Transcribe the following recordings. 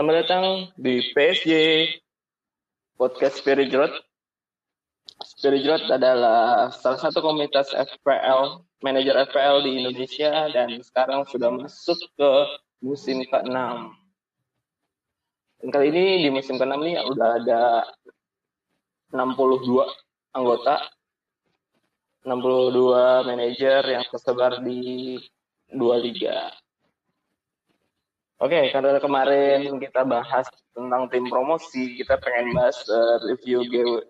Selamat datang di PSG Podcast Spirit Road. Spirit Road adalah salah satu komunitas FPL, manajer FPL di Indonesia dan sekarang sudah masuk ke musim ke-6. Dan kali ini di musim ke-6 ini udah ada 62 anggota, 62 manajer yang tersebar di dua liga. Oke, karena kemarin kita bahas tentang tim promosi, kita pengen bahas uh, review game,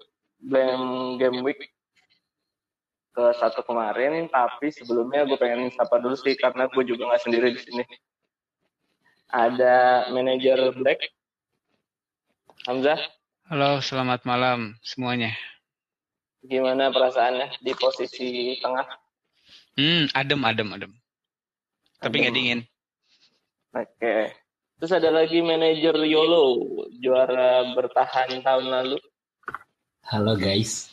game game week ke satu kemarin. Tapi sebelumnya gue pengen sapa dulu sih karena gue juga nggak sendiri di sini. Ada manajer Black, Hamzah. Halo, selamat malam semuanya. Gimana perasaannya di posisi tengah? Hmm, adem, adem, adem. Tapi nggak dingin. Oke. Terus ada lagi manajer Yolo, juara bertahan tahun lalu. Halo guys.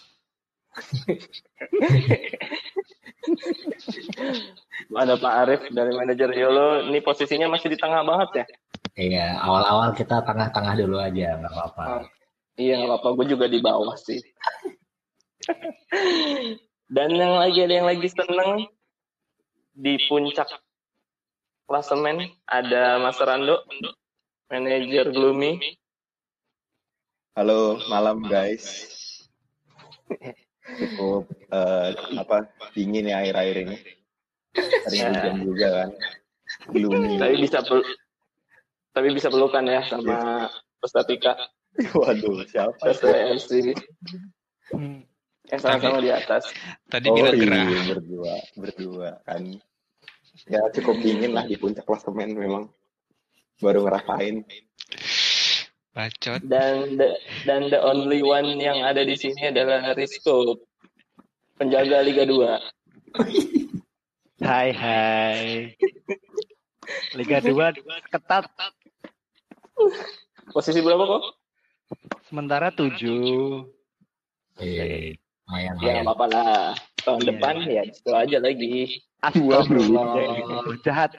ada Pak Arif dari manajer Yolo. Ini posisinya masih di tengah banget ya? Iya, awal-awal kita tengah-tengah dulu aja, nggak apa-apa. Oh, iya, nggak apa-apa. Gue juga di bawah sih. Dan yang lagi ada yang lagi seneng di puncak klasemen ada Mas Rando, manajer Gloomy. Halo, malam guys. Cukup uh, apa dingin ya air-air ini. Sering ya. hujan juga kan. Gloomy. Tapi bisa pel tapi bisa pelukan ya sama Ustatika. Waduh, siapa? STMC. Hmm. Yang sama-sama di atas. Tadi oh, bilang gerah. Iya, berdua, berdua kan ya cukup dingin lah di puncak klasemen memang. Baru ngerasain bacot. Dan the, dan the only one yang ada di sini adalah Risco penjaga Liga 2 hai hai. Liga 2 ketat. Posisi berapa kok? Sementara tujuh eh ya nggak apa-apa lah tahun yeah. depan ya itu aja lagi Astagfirullah. Jahat.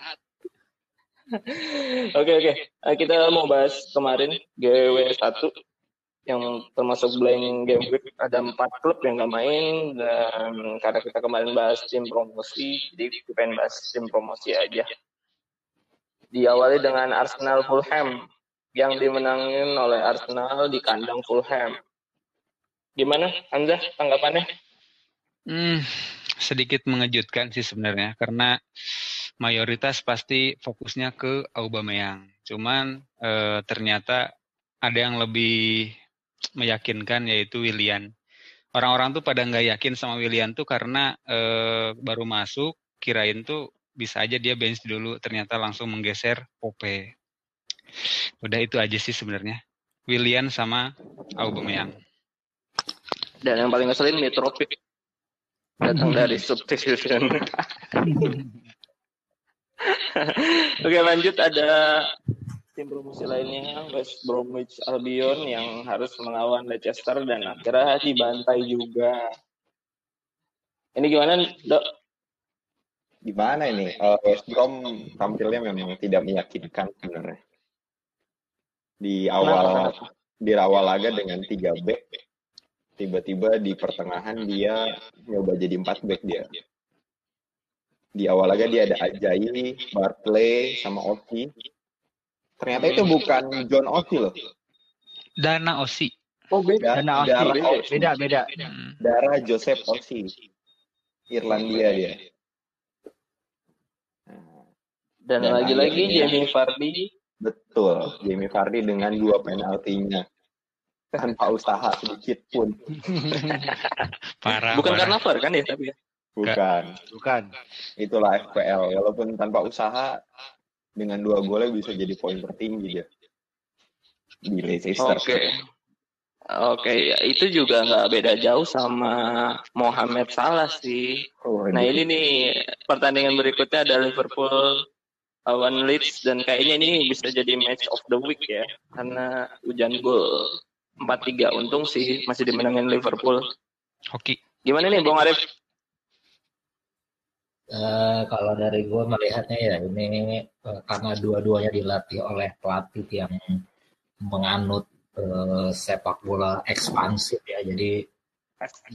Oke oke, eh, kita mau bahas kemarin GW 1 yang termasuk blank game week ada empat klub yang nggak main dan karena kita kemarin bahas tim promosi, jadi kita pengen bahas tim promosi aja. Diawali dengan Arsenal Fulham yang dimenangin oleh Arsenal di kandang Fulham. Gimana, Anda tanggapannya? Hmm, sedikit mengejutkan sih sebenarnya karena mayoritas pasti fokusnya ke Aubameyang. Cuman e, ternyata ada yang lebih meyakinkan yaitu Willian. Orang-orang tuh pada nggak yakin sama Willian tuh karena e, baru masuk kirain tuh bisa aja dia bench dulu ternyata langsung menggeser Pope. Udah itu aja sih sebenarnya. Willian sama Aubameyang. Dan yang paling ngeselin Mitrovic datang dari substitution. Oke lanjut ada tim promosi lainnya West Bromwich Albion yang harus melawan Leicester dan akhirnya dibantai juga. Ini gimana dok? Gimana ini? Uh, West Brom tampilnya memang tidak meyakinkan sebenarnya. Di awal Kenapa? di awal laga dengan 3 back tiba-tiba di pertengahan dia nyoba jadi empat back dia di awal aja dia ada Ajayi, Barclay, sama Osi. Ternyata itu bukan John Osi loh. Dana Osi. Oh beda. Dana Osi. Darah beda, Osi. beda, beda. Hmm. Darah Joseph Osi. Irlandia dia. Dan lagi-lagi Jamie Vardy. Betul, Jamie Vardy dengan dua penaltinya tanpa usaha sedikit pun. parah. Bukan parah. karena VAR kan ya tapi ya? Bukan. Bukan. Itulah FPL. Walaupun tanpa usaha dengan dua golnya bisa jadi poin tertinggi dia. Di Leicester. Oke. Okay. Oke, okay, ya, itu juga nggak beda jauh sama Mohamed Salah sih. Oh, nah ini nih pertandingan berikutnya ada Liverpool lawan Leeds dan kayaknya ini bisa jadi match of the week ya karena hujan gol empat tiga untung sih masih dimenangin Liverpool. Hoki. Gimana nih Bung Arif? Uh, Eh, kalau dari gue melihatnya ya ini eh, karena dua-duanya dilatih oleh pelatih yang menganut eh, sepak bola ekspansif ya. Jadi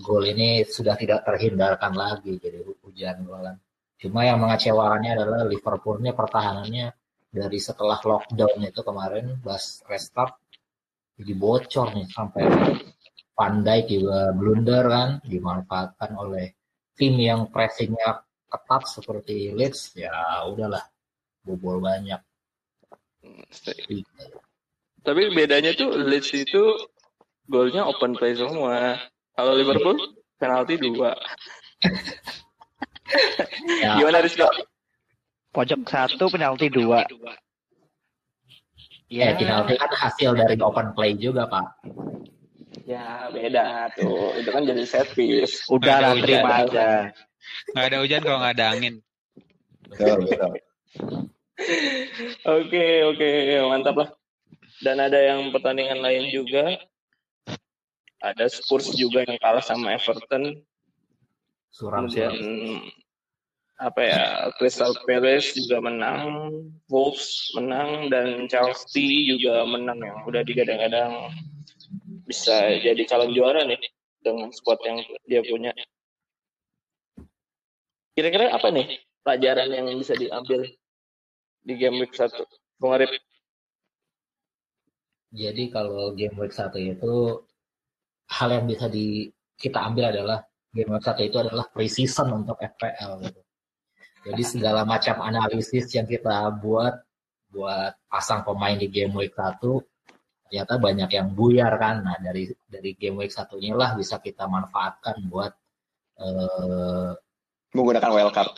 gol ini sudah tidak terhindarkan lagi jadi hujan golan. Cuma yang mengecewakannya adalah Liverpool ini pertahanannya dari setelah lockdown itu kemarin pas restart jadi bocor nih sampai Dijk juga blunder kan dimanfaatkan oleh tim yang pressingnya ketat seperti Leeds ya udahlah bobol banyak Tapi bedanya tuh Leeds itu golnya open play semua. Kalau Liverpool penalti dua. ya Gimana Rizko? Pojok satu penalti dua. Ya Ya, penalti kan hasil dari open play juga pak Ya beda tuh. Itu kan jadi set piece. udah lah Ada terima hujan. aja. Nggak ada hujan kalau nggak ada angin. Betul, betul. Oke oke mantap lah. Dan ada yang pertandingan lain juga. Ada Spurs juga yang kalah sama Everton. suram Kemudian suram apa ya Crystal Palace juga menang, Wolves menang dan Chelsea juga menang yang udah digadang-gadang bisa jadi calon juara nih dengan squad yang dia punya. Kira-kira apa nih pelajaran yang bisa diambil di game week satu? Bung Arif, Jadi kalau game week 1 itu hal yang bisa di kita ambil adalah game week 1 itu adalah pre-season untuk FPL gitu. Jadi segala macam analisis yang kita buat buat pasang pemain di game week 1 ternyata banyak yang buyar kan. Nah, dari dari game week 1 inilah bisa kita manfaatkan buat eh Menggunakan wildcard.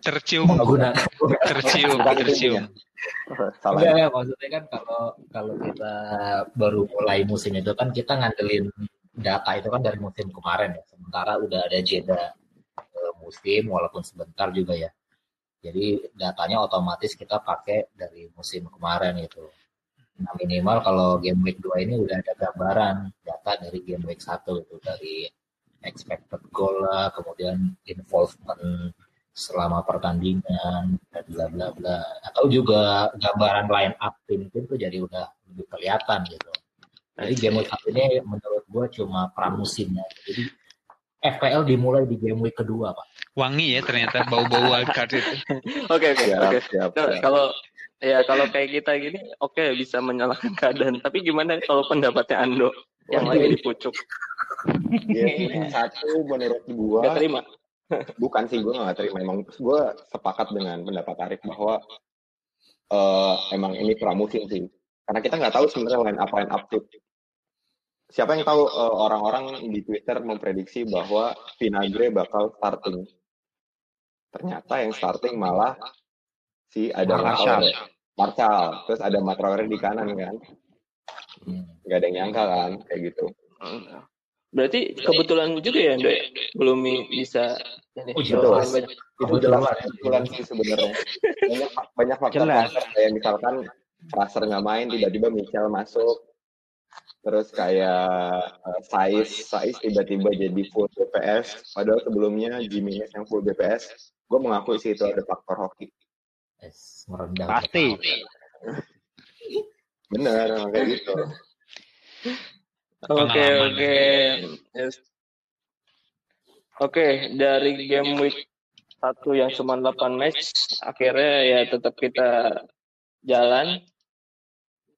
Tercium, menggunakan tercium, tercium. Salah. Enggak, ya, maksudnya kan kalau kalau kita baru mulai musim itu kan kita ngandelin data itu kan dari musim kemarin ya. Sementara udah ada jeda eh, musim walaupun sebentar juga ya. Jadi datanya otomatis kita pakai dari musim kemarin itu. Nah minimal kalau game week 2 ini udah ada gambaran data dari game week 1 itu dari expected goal lah, kemudian involvement selama pertandingan dan bla bla bla atau juga gambaran line up tim tim tuh jadi udah lebih kelihatan gitu. Jadi game week satu ini menurut gue cuma pramusimnya. Jadi FPL dimulai di game week kedua pak. Wangi ya ternyata bau-bau wildcard itu. Oke oke oke. Kalau ya kalau kayak kita gini, oke bisa menyalahkan keadaan. Tapi gimana kalau pendapatnya Ando yang lagi di pucuk? Game satu menurut gua Gak terima. bukan sih gue nggak terima emang gue sepakat dengan pendapat Tarik bahwa eh, emang ini pramusim sih karena kita nggak tahu sebenarnya line up line up tuh siapa yang tahu eh, orang-orang di Twitter memprediksi bahwa Vinagre bakal starting ternyata yang starting malah si ada. Martial Martial terus ada Matraore di kanan kan? Hmm. nggak ada yang nyangka kan? Kayak gitu. Berarti kebetulan juga ya, Ando ya? Belum bisa ini. Oh, jelas. Banyak- itu jelas kebetulan sih sebenarnya. Banyak banyak faktor kayak misalkan Fraser nggak main tiba-tiba Michel masuk. Terus kayak uh, Saiz. Saiz tiba-tiba jadi full BPS padahal sebelumnya Jimenez yang full BPS gue mengakui sih itu ada faktor hoki Yes, merendah. Pasti. bener kayak gitu Oke oke. Yes. Oke dari game week satu yang cuma 8 match, akhirnya ya tetap kita jalan.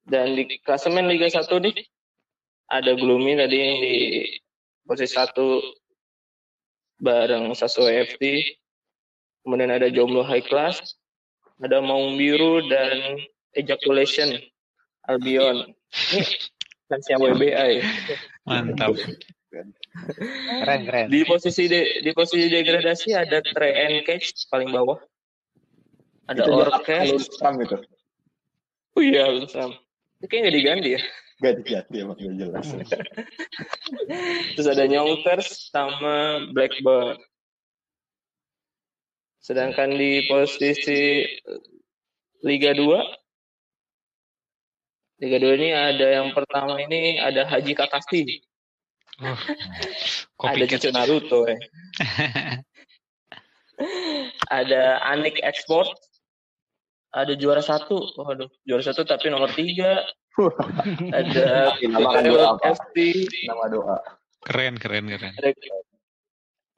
Dan di klasemen Liga 1 nih ada Gloomy tadi yang di posisi satu bareng Sassuolo FT. Kemudian ada Jomblo High Class, ada Maung Biru dan Ejaculation Albion. Ini fansnya WBA ya. Mantap. Keren keren. Di posisi de- di posisi degradasi ada Trey and Cage paling bawah. Ada itu Orkes. Gitu Oh iya, Sam. Ini kayaknya nggak diganti ya. gak diganti emang gak jelas Terus ada Yonkers sama Blackburn. Sedangkan di posisi Liga 2 Liga 2 ini ada yang pertama ini ada Haji Kakashi. Uh, ada cucu Naruto ya. ada Anik Export, ada juara satu, waduh, juara satu tapi nomor tiga, ada Nama doa. FC, Nama doa. Keren, keren, keren. ada,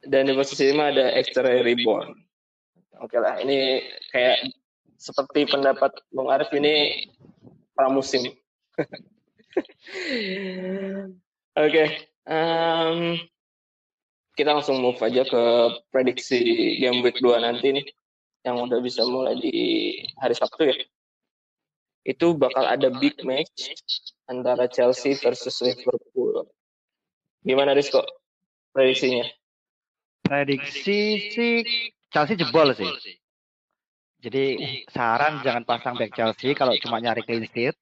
dan di posisi lima ada X-Ray Reborn. Oke lah, ini kayak seperti pendapat Bung Arif ini pramusim. Oke, em, kita langsung move aja ke prediksi game week 2 nanti nih, yang udah bisa mulai di hari Sabtu ya. Itu bakal ada big match antara Chelsea versus Liverpool. Gimana Rizko prediksinya? Prediksi sih Chelsea jebol sih. Jadi saran jangan pasang back Chelsea kalau cuma nyari clean sheet.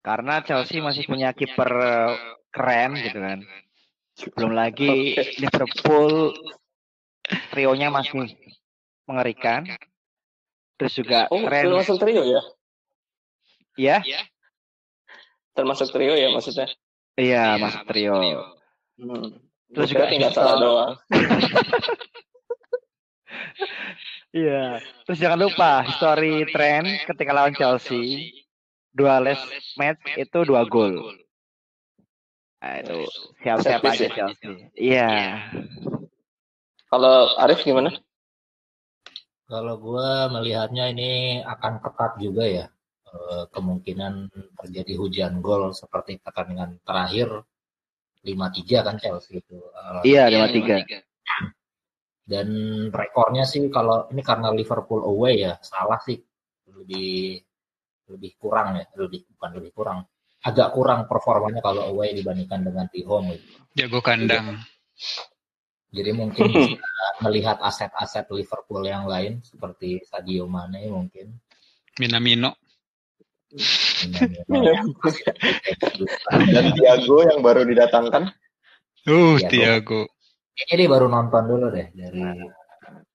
Karena Chelsea masih punya kiper eh, keren gitu kan. Belum lagi Liverpool trionya masih mengerikan. Terus juga Oh, keren. termasuk trio ya? Ya, Termasuk trio ya maksudnya? iya masuk trio. Hmm. Terus juga tinggal salah doang. Iya. Terus jangan lupa history tren ketika lawan Chelsea dua les match itu dua gol. Nah, itu siap-siap aja ya? Chelsea. Iya. Kalau Arif gimana? Kalau gua melihatnya ini akan ketat juga ya. Eh, kemungkinan terjadi hujan gol seperti pertandingan terakhir 5-3 kan Chelsea itu. Eh, Iya, lima tiga. Dan rekornya sih kalau ini karena Liverpool away ya, salah sih lebih lebih kurang ya, lebih bukan lebih kurang. Agak kurang performanya kalau away dibandingkan dengan di home gitu. Jago kandang. Jadi mungkin bisa melihat aset-aset Liverpool yang lain seperti Sadio Mane mungkin. Minamino. Dan Thiago yang baru didatangkan. Uh, Iya, Tiago. Kayaknya dia baru nonton dulu deh dari.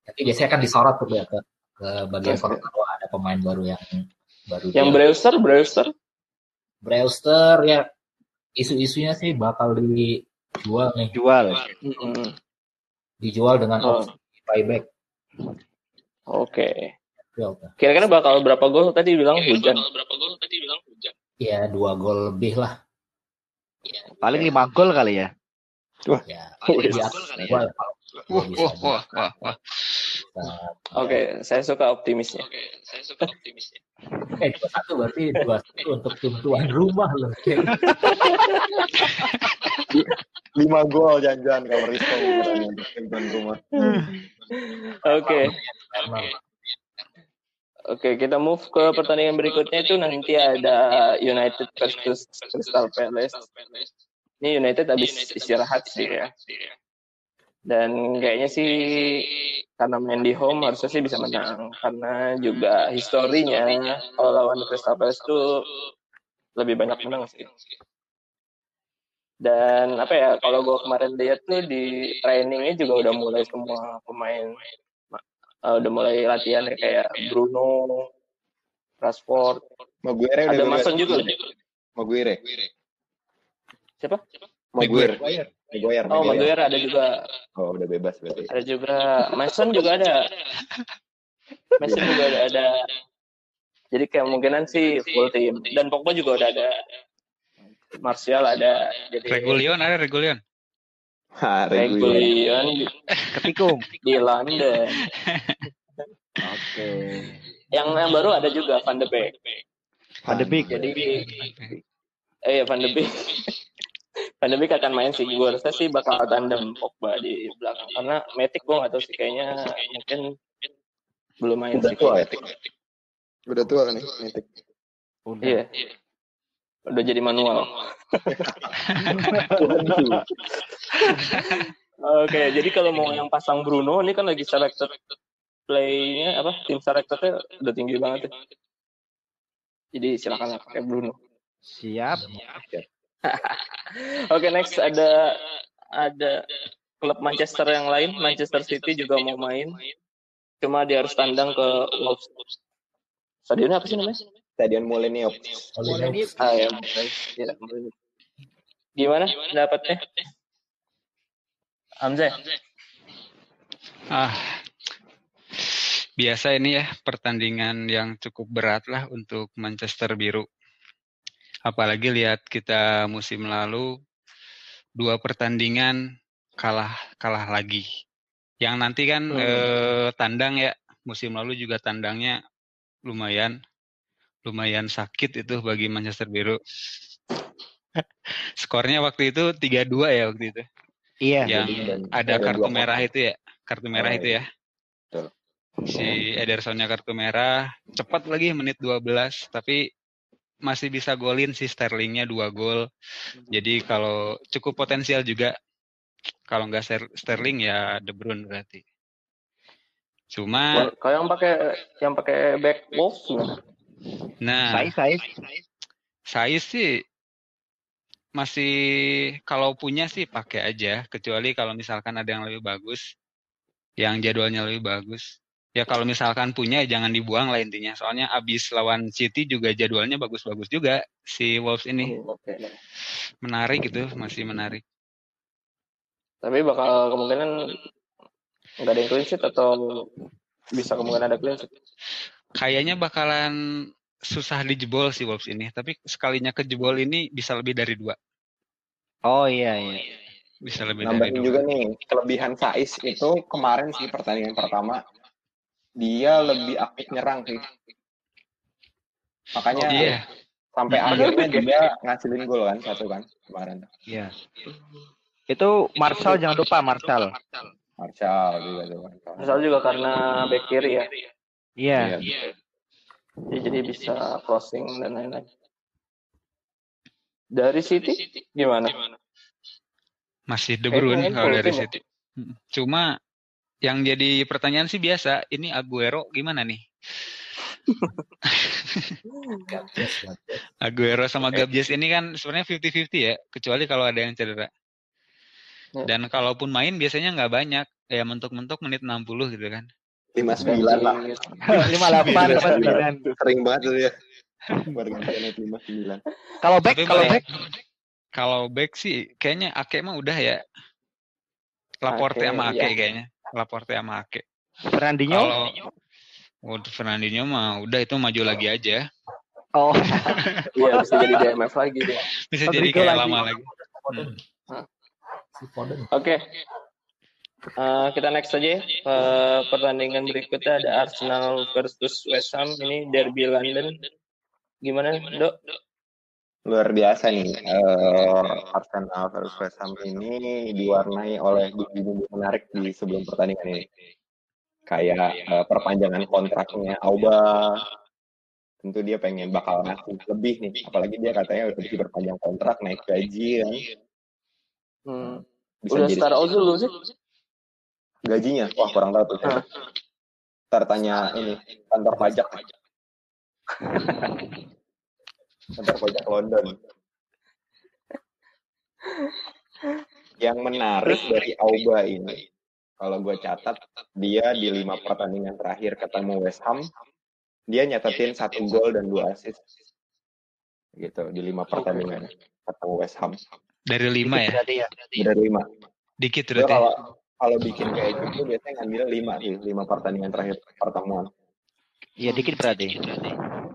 Tapi biasanya kan disorot tuh ya ke, ke bagian sorot kalau ada pemain baru yang baru. Yang dia- Brewster, Brewster? Brewster ya isu-isunya sih bakal dijual nih, Jual. Mm-mm. dijual dengan Oh. opsi buyback. Oke. Jual. Kira-kira bakal berapa gol tadi bilang hujan? Ya dua gol lebih lah. Paling lima gol kali ya. Ya paling ya Wah, wah, wah, wah, wah. bisa- Oke, saya suka optimisnya. Eh dua satu berarti dua satu untuk tim tuan rumah loh. Lima gol jangan-jangan kalau untuk tim tuan rumah. Oke. Karena Oke, kita move ke pertandingan berikutnya itu nanti ada United versus Crystal Palace. Ini United habis istirahat sih ya. Dan kayaknya sih karena main di home harusnya sih bisa menang karena juga historinya kalau lawan Crystal Palace itu lebih banyak menang sih. Dan apa ya kalau gue kemarin lihat tuh di trainingnya juga udah mulai semua pemain uh, udah mulai latihan ya, kayak Bruno, Rashford, Maguire udah ada. Mason juga. Maguire. Siapa? Maguire. Maguire. Oh, Maguire ada juga. Oh, udah bebas berarti. Ada juga Mason juga ada. Mason juga ada, ada. Jadi kemungkinan sih full team. Dan Pogba juga udah ada. Martial ada. Jadi Regulion ada Regulion. Ha. Regulion Ketikung. di London. Oke. Yang yang baru ada juga Van de Beek. Van de Beek. Jadi eh ya Van de Beek. Beek akan main sih. Gue rasa sih bakal tandem Pogba di belakang. Karena Matic gue nggak tahu sih kayaknya mungkin belum main Udah sih. tua ya? Udah tua kan nih. Udah. Iya. Udah jadi manual. Oke, jadi kalau mau yang pasang Bruno, ini kan lagi selected play-nya apa? Tim selectednya udah tinggi banget ya. Jadi silakan pakai Bruno. Siap. Oke, next ada ada klub Manchester yang lain, Manchester City juga mau main. Cuma dia harus tandang ke Wolves. Stadionnya apa sih namanya? Stadion Molineux. Ah ya, ya. Gimana pendapatnya? Hamzah? Ah, biasa ini ya pertandingan yang cukup berat lah untuk Manchester Biru. Apalagi lihat kita musim lalu dua pertandingan kalah kalah lagi. Yang nanti kan Hmm. eh, tandang ya musim lalu juga tandangnya lumayan lumayan sakit itu bagi Manchester Biru. Skornya waktu itu 3-2 ya waktu itu. Iya. yang dan- ada dan kartu merah itu ya, kartu merah Oh, itu ya. Betul. Si Edersonnya kartu merah, cepat lagi menit 12, tapi masih bisa golin si Sterlingnya dua gol. Jadi kalau cukup potensial juga. Kalau nggak Ster- Sterling ya De Bruyne berarti. Cuma, Kalau yang pakai yang pakai back Wolves gimana? nah, Sais, sais. saya sih masih kalau punya sih pakai aja, kecuali kalau misalkan ada yang lebih bagus, yang jadwalnya lebih bagus. Ya kalau misalkan punya ya jangan dibuang lah intinya. Soalnya abis lawan City juga jadwalnya bagus-bagus juga si Wolves ini. Hmm, Oke. Menarik gitu, masih menarik. Tapi bakal kemungkinan nggak ada yang clean sheet atau bisa kemungkinan ada clean sheet. Kayaknya bakalan susah dijebol si Wolves ini, tapi sekalinya kejebol ini bisa lebih dari dua. Oh iya iya. Bisa lebih dari Nambahin dua. juga nih, kelebihan Saiz itu kemarin sih pertandingan pertama, dia lebih aktif nyerang sih. Makanya Iya. sampai akhirnya dia ngasilin gol kan satu kan kemarin. Iya. Itu Marshall jangan lupa Marshall. Martial juga tuh. Misal juga karena back kiri ya. Iya. Iya. Ya, jadi bisa crossing dan lain-lain. Dari City gimana? Masih De Bruyne ini kalau dari ya? City. Cuma yang jadi pertanyaan sih biasa, ini Aguero gimana nih? Aguero sama Eh. Gabjes ini kan sebenarnya 50-50 ya, kecuali kalau ada yang cedera. Ya. Dan kalaupun main biasanya nggak banyak, ya mentok-mentok menit 60 gitu kan. 59 lah. Lima delapan sama sembilan. Sering banget tuh ya. 59. Kalau back, kalau back, Kalau back sih kayaknya Ake mah udah ya. Laporte Ake, sama Ake ya. kayaknya. Laporte sama Ake. Fernandinho. Kalau untuk Fernandinho mah udah itu maju lagi aja. Oh, Iya bisa jadi DMF lagi deh. Bisa jadi kayak lagi. lama lagi. Hmm. Si Foden. Oke. Eh, kita next aja. ya. Eh, pertandingan berikutnya ada Arsenal versus West Ham. Ini derby London. Gimana, Dok? Luar biasa nih. eh, Arsenal versus West Ham ini diwarnai oleh bumbu-bumbu menarik di sebelum pertandingan ini. Kayak eh, perpanjangan kontraknya Auba. Tentu dia pengen bakal ngasih lebih nih. Apalagi dia katanya udah diperpanjang kontrak, naik gaji kan. Hmm. Bisa Udah jadi setara Ozil belum sih? gajinya. Wah kurang tahu tuh. Hah. Ntar tanya ini kantor pajak. kantor pajak London. Yang menarik dari Auba ini, kalau gue catat, dia di lima pertandingan terakhir ketemu West Ham, dia nyatatin satu gol dan dua assist. Gitu, di lima pertandingan ketemu West Ham. Dari lima ya. ya. Dari lima. Dikit berarti. kalau kalau bikin kayak gitu biasanya ngambil lima sih, lima pertandingan terakhir pertemuan. Iya dikit berarti.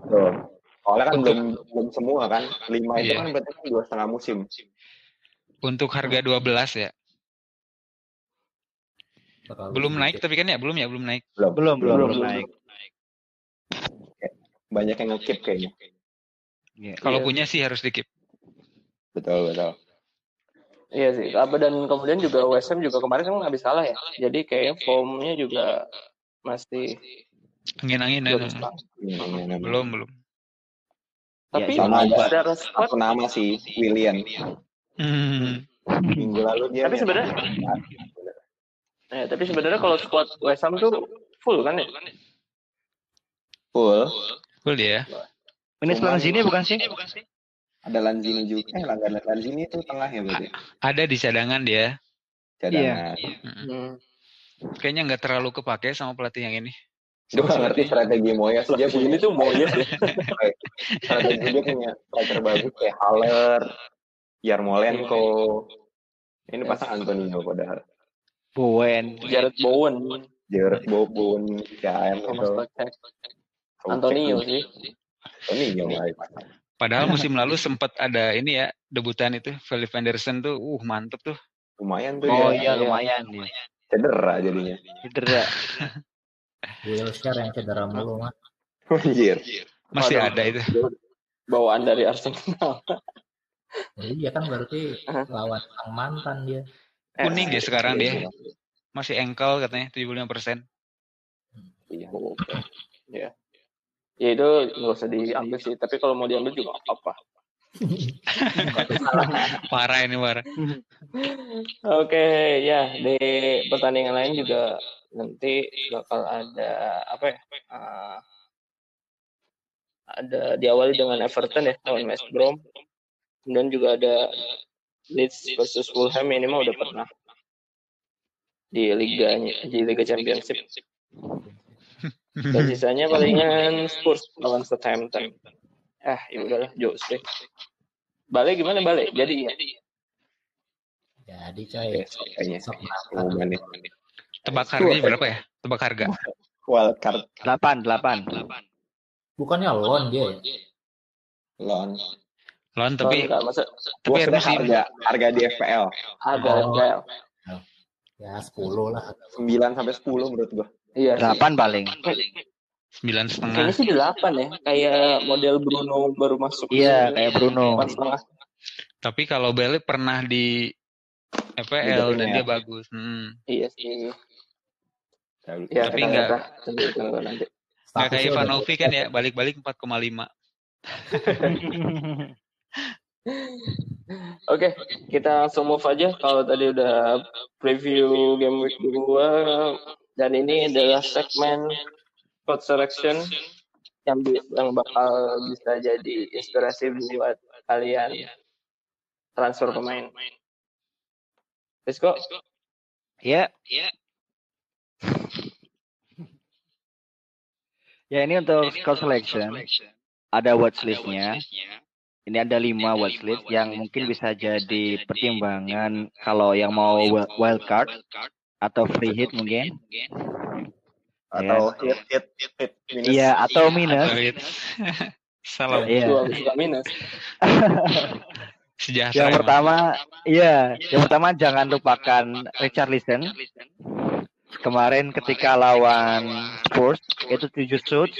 Tuh. Soalnya kan Untuk- belum belum semua kan, lima itu Iya. kan berarti kan dua setengah musim. Untuk harga 12 ya. Terlalu Belum naik tapi kan ya belum ya belum naik. Belum. Belum, belum, Belum, belum belum. naik. Banyak yang ngekip kayaknya. Iya. Kalau Iya. punya sih harus dikit. Betul betul. Iya sih. Apa dan kemudian juga West Ham juga kemarin kan habis kalah ya. Jadi kayaknya formnya juga masih Angin-angin belum ya. strong. Ini, ini, ini. Belum belum. Tapi Ya, sama ada. secara squad Satu nama sih William. Hmm. Minggu lalu dia. Tapi sebenarnya- Eh, tapi sebenarnya kalau squad West Ham tuh full kan ya? full. Full dia. Minus Lanzini bukan sih? Ada Lanzini juga. Eh, langganan Lanzini itu tengah ya berarti. Ada di cadangan dia. Cadangan. Mm-mm. Hmm. Kayaknya nggak terlalu kepake sama pelatih yang ini. Gue gak ngerti strategi Moyes. Dia punya ini tuh mau ya. strategi dia punya striker bagus kayak Haller, Yarmolenko. Ini pasang Antonio padahal. Bowen. Jared Bowen. Jared Bowen, KM Thomas itu. Kocek. Antonio sih. Antonio. Padahal musim lalu sempat ada ini ya debutan itu Philip Anderson tuh, uh mantep tuh. Lumayan tuh Oh ya. iya lumayan dia. Cedera jadinya. Cedera. Wilshere yang cedera mulu mah. Anjir. Masih Waduh. ada itu. Bawaan dari Arsenal. Jadi dia kan berarti lawan sang mantan dia. Kuning dia sekarang Iya, dia. Masih engkel katanya 75%. Iya. Oke. Ya. Ya itu nggak usah diambil sih. Tapi kalau mau diambil juga apa-apa. Parah ini parah. Oke, ya di pertandingan lain juga nanti bakal ada apa ya? ah, ada diawali dengan Everton ya lawan West Brom. Kemudian juga ada Leeds versus Fulham ini mah udah pernah di liga di Liga Championship. Dan sisanya palingan Spurs lawan Southampton. Ah, ya udahlah, jokes deh. Balik gimana balik? Jadi ya. Jadi coy. Kayaknya. Sok. Tebak harganya berapa ya? Tebak harga. Wildcard Delapan, delapan. Bukannya lon dia ya? loan. Lon Tapi tapi harga sih harga harga di FPL ada Oh. FPL. Ya 10 lah. 9 sampai 10 menurut gua. Iya. sih. Delapan paling. sembilan setengah. Kayaknya sih delapan ya, kayak model Bruno baru masuk. Iya, kayak Bruno. Delapan setengah. Tapi kalau Bale pernah di FPL Di dan dia ya. bagus. Hmm. Iya sih. Lupa. Ya, Tapi nanti. Nggak kayak Ivanovic kan ya, balik-balik 4,5. Oke, kita langsung move aja. Kalau tadi udah preview game week 2 dan ini adalah segmen Code Selection yang yang bakal bisa jadi inspirasi buat kalian transfer pemain. Let's go. Ya. Ya ini untuk score selection ada watchlistnya. Ini ada lima watchlist yang mungkin bisa jadi pertimbangan kalau yang mau wi- wild card atau free hit mungkin. Atau hit hit hit minus. Iya atau minus. Atau hit. Salam Iya. Suka minus. sejahtera. Yang pertama, iya, yang pertama jangan lupakan Richard Listen. Kemarin ketika lawan Spurs itu 7 shoot.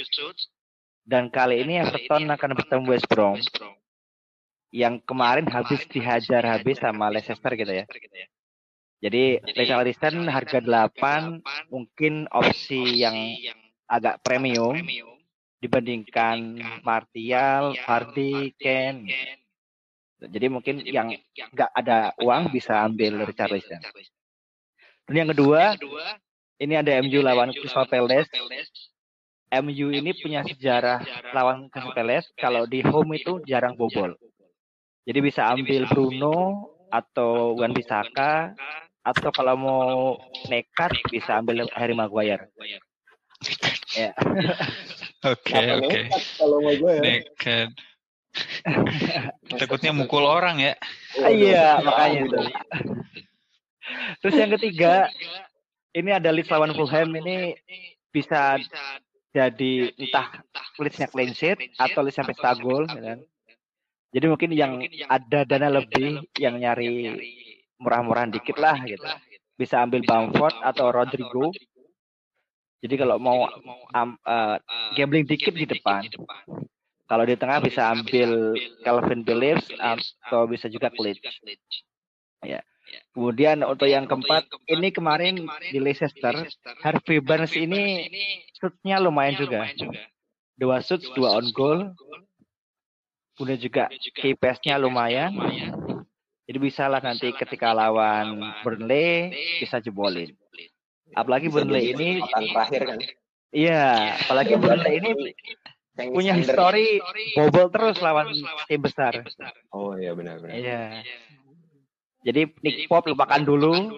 Dan kali ini Everton akan bertemu West Brom. yang kemarin habis dihajar habis sama Leicester gitu ya. Jadi Richard Listen harga 8 mungkin opsi yang agak premium dibandingkan Martial, Vardy, Ken. Jadi mungkin yang nggak ada uang bisa ambil Richarlison. Dan yang kedua, ini ada MU lawan Crystal Palace. MU ini punya sejarah lawan Crystal Palace kalau di home itu jarang bobol. Jadi bisa ambil Bruno atau Wan Bisaka atau kalau mau nekat bisa ambil Harry Maguire. Ya. Oke, oke. nekat kalau mau gue ya. Naked. Takutnya mukul orang ya. Iya, makanya itu. Terus yang ketiga, ini ada Leeds lawan Fulham ini bisa jadi entah Leeds-nya clean sheet atau Leeds sampai pesta gol, ya kan? Jadi mungkin yang ada dana lebih, yang nyari murah-murahan dikit lah gitu. Bisa ambil Bamford atau Rodrigo. Jadi kalau mau eh, gambling dikit di depan, kalau di tengah bisa ambil Calvin Phillips atau bisa juga Klitsch. Ya. Kemudian untuk yang keempat, ini kemarin di Leicester, Harvey Barnes ini shootnya lumayan juga. Dua shoot, dua on goal. Kemudian juga key pass-nya lumayan. Jadi bisa lah nanti ketika lawan Burnley bisa jebolin. Apalagi Bisa Burnley ini, terakhir kan. iya, apalagi Burnley ini punya Under. histori bobol terus lawan tim besar. Oh iya benar-benar. Iya. Jadi Nick Pop lupakan dulu.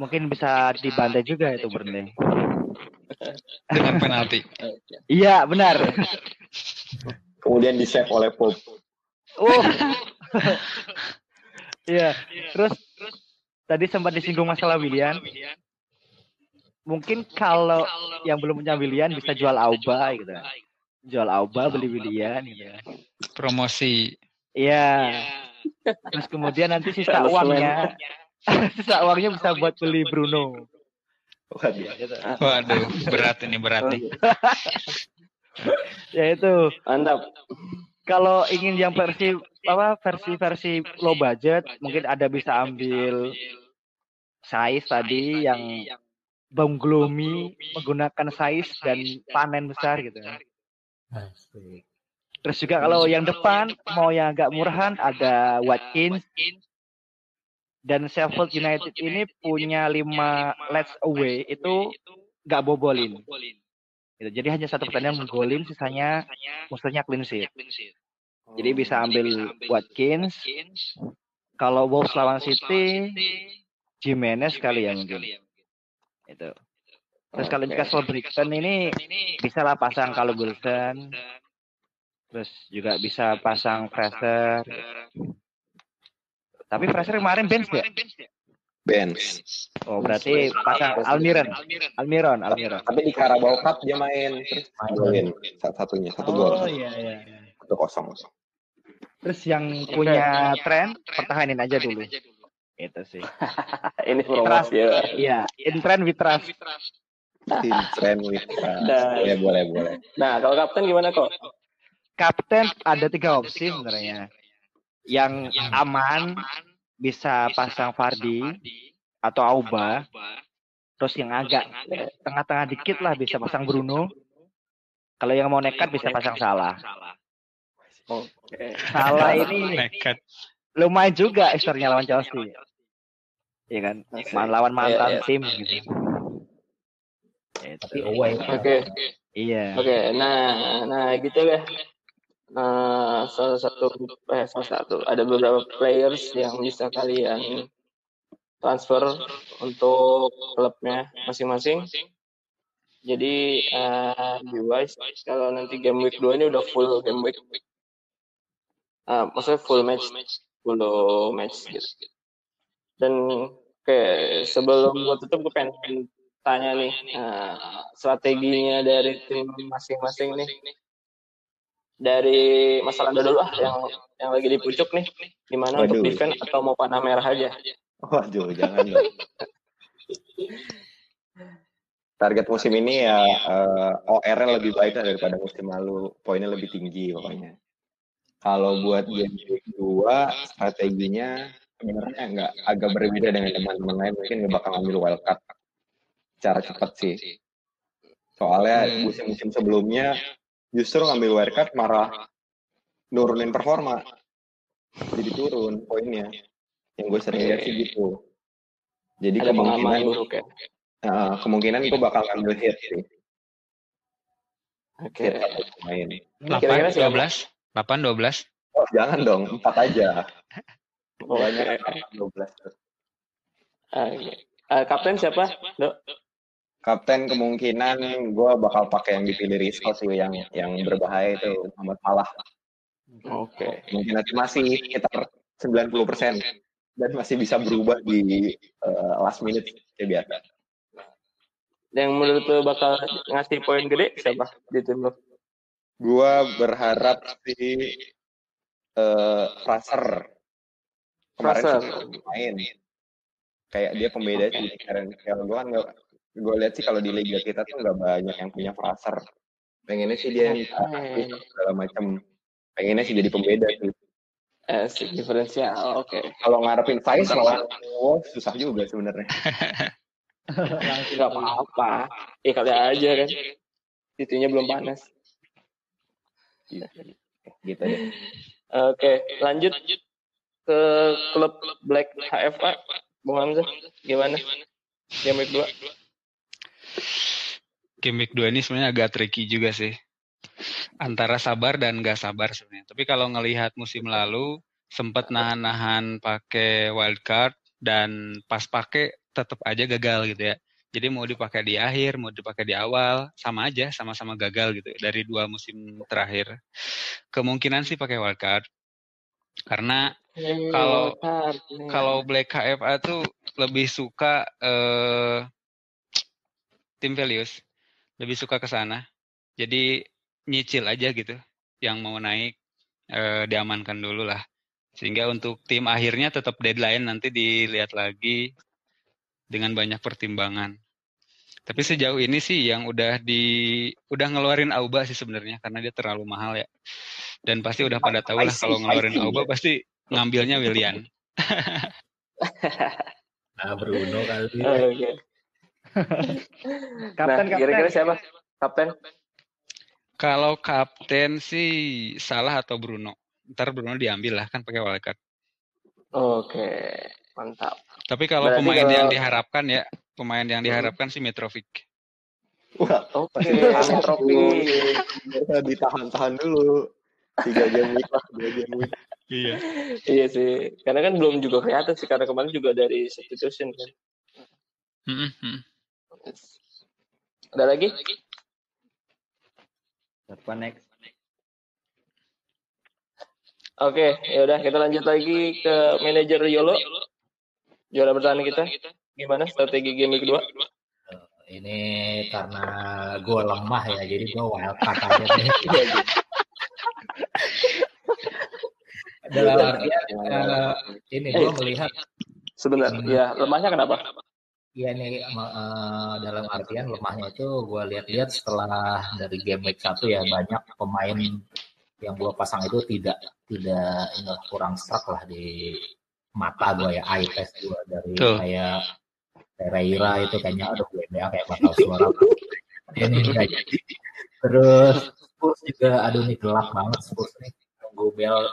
Mungkin bisa dibantai juga itu Burnley. Dengan penalti. Iya, benar. Kemudian di save oleh Pop. Oh. Iya. Terus tadi sempat disinggung masalah William. mungkin kalau yang belum punya William bisa jual Auba gitu kan. Jual Auba beli William gitu kan. Promosi. Iya. Terus kemudian nanti sisa uangnya sisa uangnya bisa buat beli Bruno. Waduh. Gitu. Waduh, berat ini berat nih. Ya itu. Mantap. Kalau ingin yang versi apa versi-versi low budget mungkin ada bisa ambil size tadi yang Banglomi menggunakan size dan panen besar gitu. Asik. Terus juga kalau yang depan mau yang agak murahan ada Watkins dan Sheffield United ini punya lima let's away itu nggak bobolin. Gitu. Jadi hanya satu pertandingan menggolin, sisanya musuhnya clean sheet. Jadi bisa ambil Watkins. Kalau Wolves lawan City, Jimenez kali ya mungkin. Itu. Terus kalau Newcastle Brighton ini bisa lah pasang kalau Wilson. Terus juga bisa pasang Fraser. Tapi Fraser kemarin bench ya? Benz. Oh berarti pasang Almiron. Almiron, Almiron. Tapi di Carabao Cup dia main terus golin satu-satunya satu gol. Oh iya iya. Satu kosong. Terus yang punya tren pertahanin aja dulu. Itu sih. Ini promosi ya. Iya, in trend with trust. Tim tren with Nah. boleh boleh boleh. Nah, kalau kapten gimana kok? Kapten ada tiga opsi sebenarnya. Yang aman bisa pasang Fardi atau Auba. Terus yang agak tengah-tengah dikit lah bisa pasang Bruno. Kalau yang mau nekat bisa pasang Salah. Oke. Salah ini Nekat. lumayan juga historinya lawan Chelsea. Iya kan? Man- Lawan mantan Iya, iya. tim gitu. Tapi Itu. away. Oke. Iya. Oke, nah, nah gitu ya. Nah, salah satu, eh, salah satu, ada beberapa players yang bisa kalian transfer untuk klubnya masing-masing. Jadi eh, di Wise kalau nanti game week 2 ini udah full game week. Ah, maksudnya full match, full match gitu. Dan kayak sebelum gua tutup gue pengen tanya nih eh, strateginya dari tim masing-masing nih dari masalah dulu ah yang yang lagi di pucuk nih gimana untuk Waduh. defense atau mau panah merah aja Waduh, jangan dong. Target musim ini ya eh, OR-nya lebih baik lah daripada musim lalu. Poinnya lebih tinggi pokoknya. Kalau buat game week 2, strateginya sebenarnya nggak agak berbeda dengan teman-teman lain. Mungkin nggak bakal ambil wildcard secara cepat sih. Soalnya Hmm. musim-musim sebelumnya justru ngambil wildcard malah nurunin performa. Jadi turun poinnya. Yang gue sering lihat sih gitu. Jadi ada kemungkinan buruk ya Nah, kemungkinan gue bakal ngambil hit sih. oke main. Kira-kira 8, siapa? 12. 8, 12. Oh, jangan dong, empat aja. Oke. Banyak 12. Oke. Eh, kapten siapa dok Kapten kemungkinan gue bakal pakai yang dipilih Risco sih yang yang berbahaya itu Muhammad Salah. oke Kemungkinan itu masih sekitar 90% dan masih bisa berubah di eh, last minute kayak biasa. yang menurut lo bakal ngasih poin gede siapa di tim lo Gue berharap si eh Fraser kemarin main kayak dia pembeda sih kemarin kalau gue kan gue lihat sih kalau di liga kita tuh nggak banyak yang punya Fraser. Pengennya sih dia. Yang segala macam pengennya sih jadi pembeda sih. Eh si diferensial oke. Kalau ngarepin Faiz lawan Wolves susah juga sebenarnya. Nggak apa-apa. Ya kali aja kan. Itunya belum panas. Gitu deh. Oke lanjut ke klub Black HFA Bung Hamzah gimana? Game week 2 Game week 2 ini sebenarnya agak tricky juga sih. Antara sabar dan gak sabar sebenarnya. Tapi kalau ngelihat musim lalu sempat nahan-nahan pakai wildcard dan pas pakai tetap aja gagal gitu ya. Jadi mau dipakai di akhir, mau dipakai di awal, sama aja, sama-sama gagal gitu dari dua musim terakhir. Kemungkinan sih pakai wildcard. Karena Kalau- kalau Black KFA tuh lebih suka eh tim values lebih suka ke sana. Jadi nyicil aja gitu. Yang mau naik eh, diamankan dulu lah. Sehingga untuk tim akhirnya tetap deadline nanti dilihat lagi dengan banyak pertimbangan. Tapi sejauh ini sih yang udah di udah ngeluarin Auba sih sebenarnya karena dia terlalu mahal ya. Dan pasti udah pada tahu lah kalau ngeluarin Auba pasti ngambilnya William. Nah, Bruno kali. Oke. Kapten, Nah, kapten. kira-kira siapa? Kapten? Kalau kapten sih salah atau Bruno. Ntar Bruno diambil lah kan pakai wildcard. Oke, mantap. Tapi kalau Berarti pemain kalau- yang diharapkan ya, pemain yang diharapkan sih Mitrovic. Wah, Oke, Pasti trofi. Harusnya ditahan-tahan dulu. Tiga game week lah, dua game week. Iya. Iya sih, karena kan belum juga kelihatan sih karena kemarin juga dari substitution kan. Ada lagi? Siapa next? Oke, ya udah kita lanjut lagi ke manajer Yolo. Juara bertahan kita. Gimana strategi game kedua? Ini karena gue lemah ya, jadi gue wildcard aja deh. Dalam artian eh, ini gue melihat Sebentar, ya lemahnya kenapa? Ya ini eh, dalam artian lemahnya itu gue lihat-lihat setelah dari game week satu ya banyak pemain yang gue pasang itu tidak tidak ini kurang serak lah di mata gue ya eye test gue dari Tuh. kayak Pereira itu kayaknya aduh WBA kayak bakal suara ini jadi terus Spurs juga aduh nih gelap banget Spurs nih. Tunggu Bell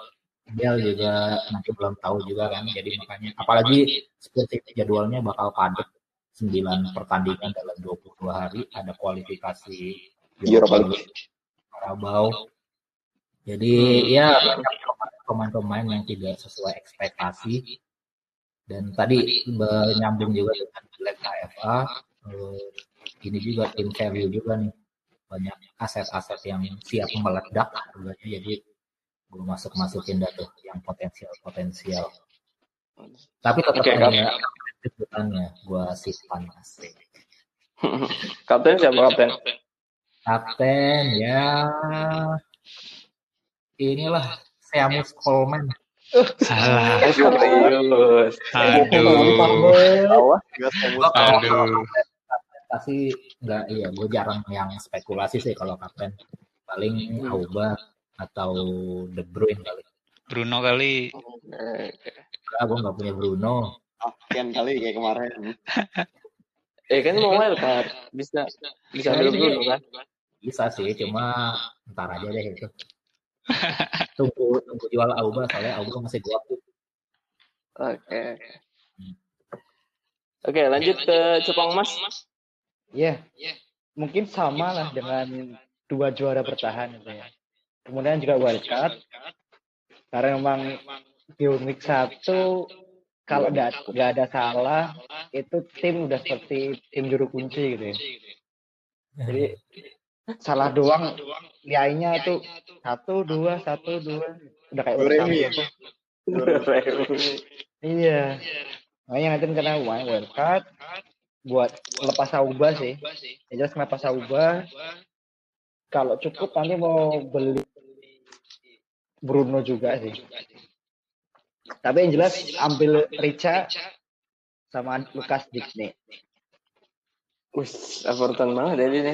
Bell juga nanti belum tahu juga kan jadi makanya. Apalagi Spurs itu jadwalnya bakal padat 9 pertandingan dalam 22 hari ada kualifikasi Europa League. Carabao. Jadi ya banyak pemain-pemain yang tidak sesuai ekspektasi. Dan tadi menyambung juga dengan Black KFA eh, ini juga tim value juga nih. Banyak aset-aset yang siap meledak harganya jadi gue masuk masukin dah tuh yang potensial potensial tapi tetap Oke, ada kejutannya gue simpan asik Kapten siapa kapten? kapten ya inilah Seamus Coleman Salah. Eh, serius. Aduh. Aduh. pasti nggak iya gue jarang yang spekulasi sih kalau kapten paling Auba atau De Bruyne kali Bruno kali. Oke. enggak gue nggak punya Bruno Sekian kali kayak kemarin. Eh kan mau wildcard, bisa bisa ambil dulu kan? bisa sih cuma ntar aja deh itu tunggu tunggu jual Auba soalnya Auba masih gua Oke. Oke, lanjut ke Cepang Mas. Iya. Mungkin sama lah dengan dua juara bertahan gitu ya. Kemudian juga wildcard. Karena memang di week satu kalau nggak nggak ada salah itu tim udah seperti tim juru kunci gitu ya. Jadi salah doang liainya itu satu dua satu dua udah kayak urusan ya? gitu. Iya. Makanya nanti kena main wildcard buat lepas Sauba sih. Ya jelas lepas Sauba. Kalau cukup nanti mau beli Bruno juga sih. Tapi yang jelas ambil Rica sama Lukas Digne. Wis, Everton banget ya ini.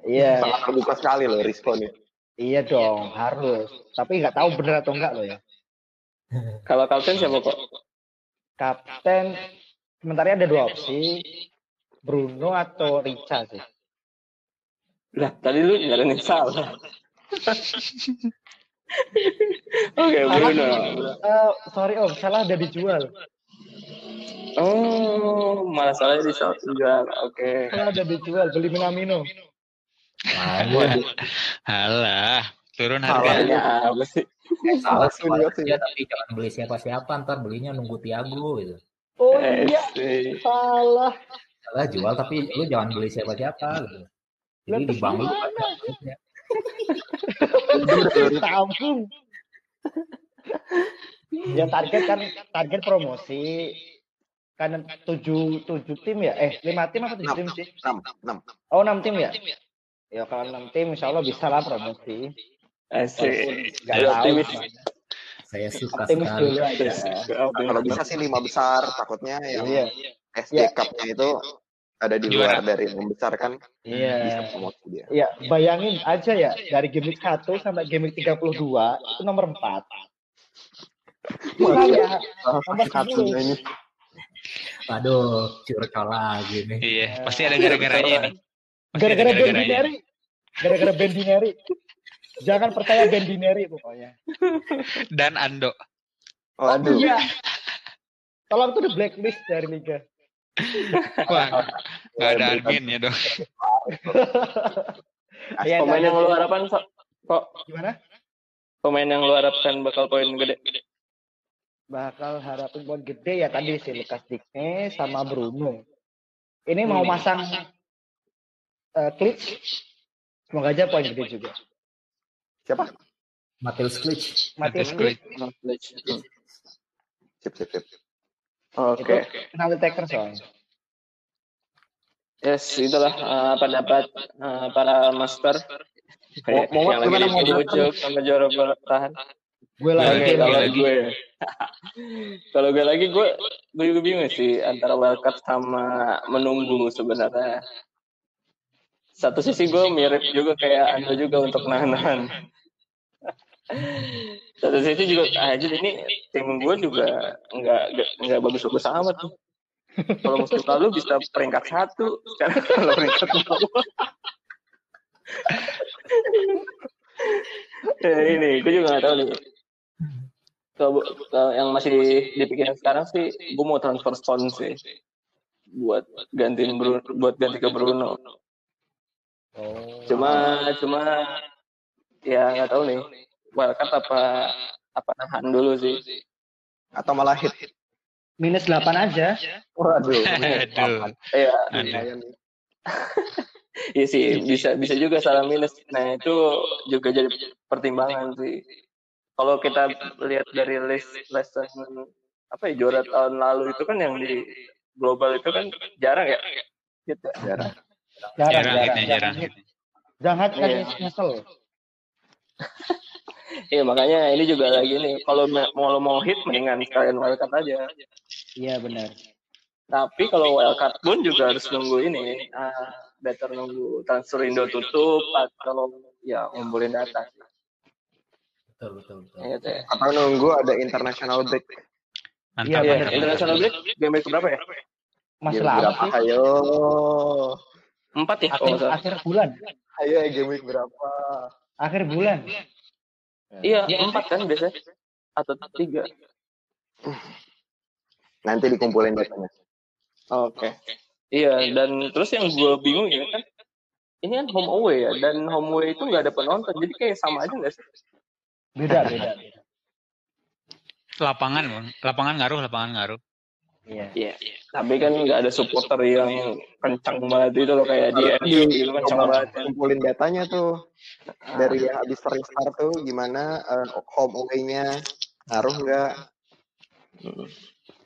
Iya, Sangat terbuka sekali loh responnya. iya dong, harus. Tapi nggak tahu bener atau enggak loh ya. Kalau kapten siapa kok? Kapten sementara ada dua opsi. Bruno atau Rica sih. Lah, tadi lu nyaranin salah. Oke, Bruno. Eh, sorry om, salah ada dijual. Oh, malah salahnya di short juga. Oke. Salah ada dijual, beli Minamino. Halah. Turun harga. Salahnya apa sih? salah aja tapi jangan beli siapa-siapa ntar belinya nunggu Tiago gitu Oh Eh, iya, sih. salah. salah jual tapi lu jangan beli siapa-siapa gitu jadi Lah, di bank lu terus ada duitnya. Tabung. ya target kan target promosi. kan tujuh tujuh tim ya eh lima tim apa tujuh Enam. tim sih enam enam oh enam tim ya ya kalau enam tim insya Allah bisa lah promosi Asik. Nggak Ayo, tahu. Saya suka optimis sekali. dulu aja kalau bisa sih lima besar takutnya yang iya SD Iya. Cup-nya itu ada di luar dari yang besar kan bisa iya promosi dia Iya, bayangin aja ya dari game week 1 sampai game week 32 itu nomor 4. Makanya nomor 10. ini Aduh, curcol lagi nih. Iya, pasti ada gara-garanya nih. Pasti ada Gara-gara Ben. Dineri. Gara-gara Ben Dineri. Jangan percaya Ben Dineri pokoknya. Dan Ando. waduh Iya. Tolong tuh di blacklist dari liga. Wah, nggak ada adminnya dong. Iya, Pemain yang lu ada. harapan kok Gimana? pemain yang lu harapkan bakal poin gede. Bakal harapin poin gede ya tadi si Lukas Digne sama Bruno. Ini mau masang uh, klitsch. Semoga aja poin gede juga. siapa Mateus Klitsch. Matius Mateus Klitsch sip sip sip Oke. penalti taker soalnya. Yes, itulah eh, pendapat eh, para master Mau- mau yang lagi gimana mau dipujuk sama juara bertahan. Gue lagi kalau lagi. gue, kalau gue lagi gue, gue juga bingung sih antara wildcard sama menunggu sebenarnya. Satu sisi gue mirip juga kayak anda juga untuk nahan-nahan. Satu sisi juga aja ini tim gue juga nggak nggak- nggak bagus-bagus amat tuh. Kalau musim lalu bisa peringkat satu, sekarang kalau peringkat dua. ya, ini gue juga nggak tahu nih. Kalau kalau yang masih dipikirin sekarang sih, gue mau transfer Stone sih buat gantiin Bruno, buat ganti ke Bruno. Oh. Cuma cuma ya nggak tahu nih. Wildcard apa apa nahan dulu sih. atau malah hit minus 8 aja. waduh Aduh. Iya, iya sih bisa bisa juga salah minus. Nah itu juga jadi pertimbangan sih. Kalau kita lihat dari list lesson apa ya juara tahun lalu itu kan yang di global itu kan jarang ya. Gitu. jarang Jarang, Jarang jarang, hitnya, jarang. hit. Jangan kan Iya. nyesel. Iya makanya ini juga lagi nih. Kalau ma- mau mau hit mendingan sekalian wildcard aja. Iya benar. Tapi kalau wildcard pun juga harus nunggu ini. ah, better nunggu transfer Indo tutup atau ya ngumpulin data. Betul, betul, betul. Ya. atau nunggu ada international break Mantap. Iya, Iya, mantap. international break game week berapa ya? Masih lama berapa sih. ayo Empat ya? Akhir, salah. akhir bulan. ayo game week berapa Akhir bulan. Iya, empat kan biasanya. Atau tiga. nanti dikumpulin datanya Oke. Iya, dan terus yang gue bingung ya kan, ini kan home away ya, dan home away itu nggak ada penonton, jadi kayak sama aja nggak sih? Beda, beda. beda. Lapangan, Bang. Lapangan ngaruh, lapangan ngaruh. Iya. Iya. Tapi kan nggak ada supporter yang kencang banget itu loh kayak di MU gitu kencang banget. kumpulin datanya tuh dari yang habis restart tuh gimana eh, home away-nya ngaruh nggak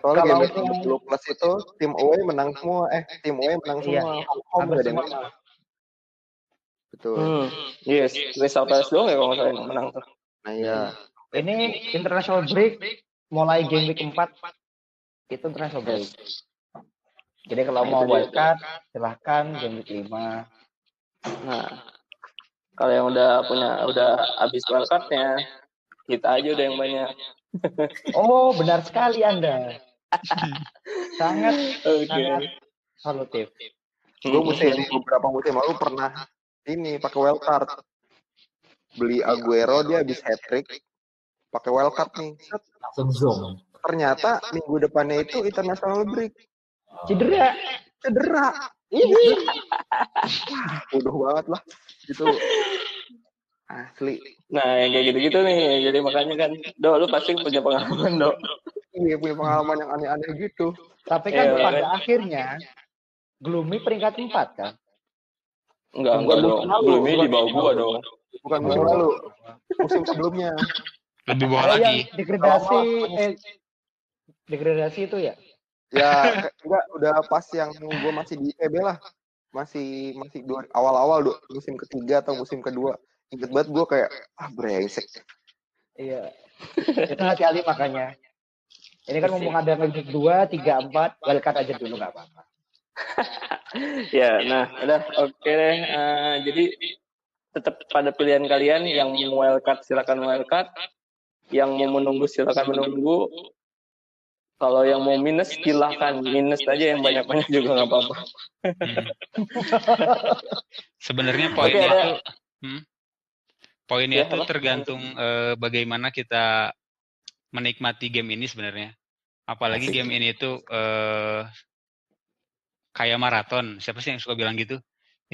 soalnya Kalau game untuk- 30 plus itu tim away menang semua eh tim away menang Iya. semua home Hampir nggak ada yang menang betul Hmm. Yes, Crystal Palace doang ya kalau nggak salah menang tuh. nah iya Ini international break mulai game week 4 itu international break. Jadi kalau Nah, mau wildcard silahkan game week 5. Nah, kalau yang udah punya udah habis wildcardnya, kita aja udah yang banyak. Oh, benar sekali Anda. sangat Oke. sangat solutif. gue musim beberapa musim lalu pernah ini pakai wildcard beli Aguero dia habis hat trick pakai wildcard nih Langsung zoom. Ternyata minggu depannya itu international break Cedera. cedera Ih, bodoh banget lah gitu asli Nah, yang kayak gitu-gitu nih. Jadi makanya kan, Do, lu pasti punya pengalaman, Do. iya punya pengalaman yang aneh-aneh gitu Tapi kan Iya, pada kan. akhirnya Gloomy peringkat 4 kan? Enggak, Bukan enggak dong. ini bukan di bawah gua dong. bukan musim lalu musim sebelumnya Lebih bawah lagi. degradasi eh degradasi itu ya? Ya enggak udah pas yang gue masih di IPB lah. Masih masih dua awal-awal musim ketiga atau musim kedua. Ingat banget gue kayak ah brengsek. Iya. Itu hati-hati makanya. Ini kan mumpung ada game dua, tiga, empat, wildcard aja dulu nggak apa-apa. Ya, nah, udah oke deh. Eh, jadi tetap pada pilihan kalian yang mau wildcard silakan wildcard, yang mau menunggu silakan menunggu. Kalau yang mau minus silakan minus aja yang banyak-banyak juga nggak apa-apa. Hmm. Sebenarnya poinnya ada- tuh, hmm, poinnya Ya, tuh apa? tergantung eh, bagaimana kita menikmati game ini sebenarnya. Apalagi Asik. game ini tuh eh, kayak maraton. Siapa sih yang suka bilang gitu?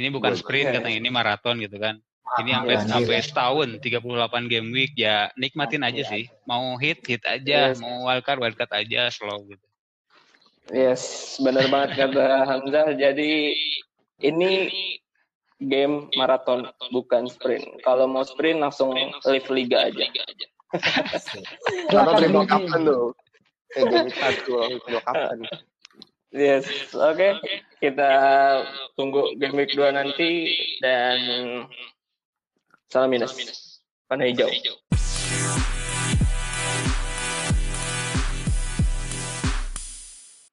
Ini bukan sprint, iya. katanya ini maraton gitu kan. Ini sampai Iya, sampai iya. setahun, 38 game week ya nikmatin aja sih. Mau hit hit aja, Yes. mau wildcard wildcard aja slow gitu. Yes, benar banget kata Hamzah. Jadi ini game maraton bukan sprint. Kalau mau sprint langsung live liga aja. Triple Lini. captain tuh. Eh game triple captain. Yes, oke. Kita tunggu game week 2 nanti dan salam minus. Panah hijau.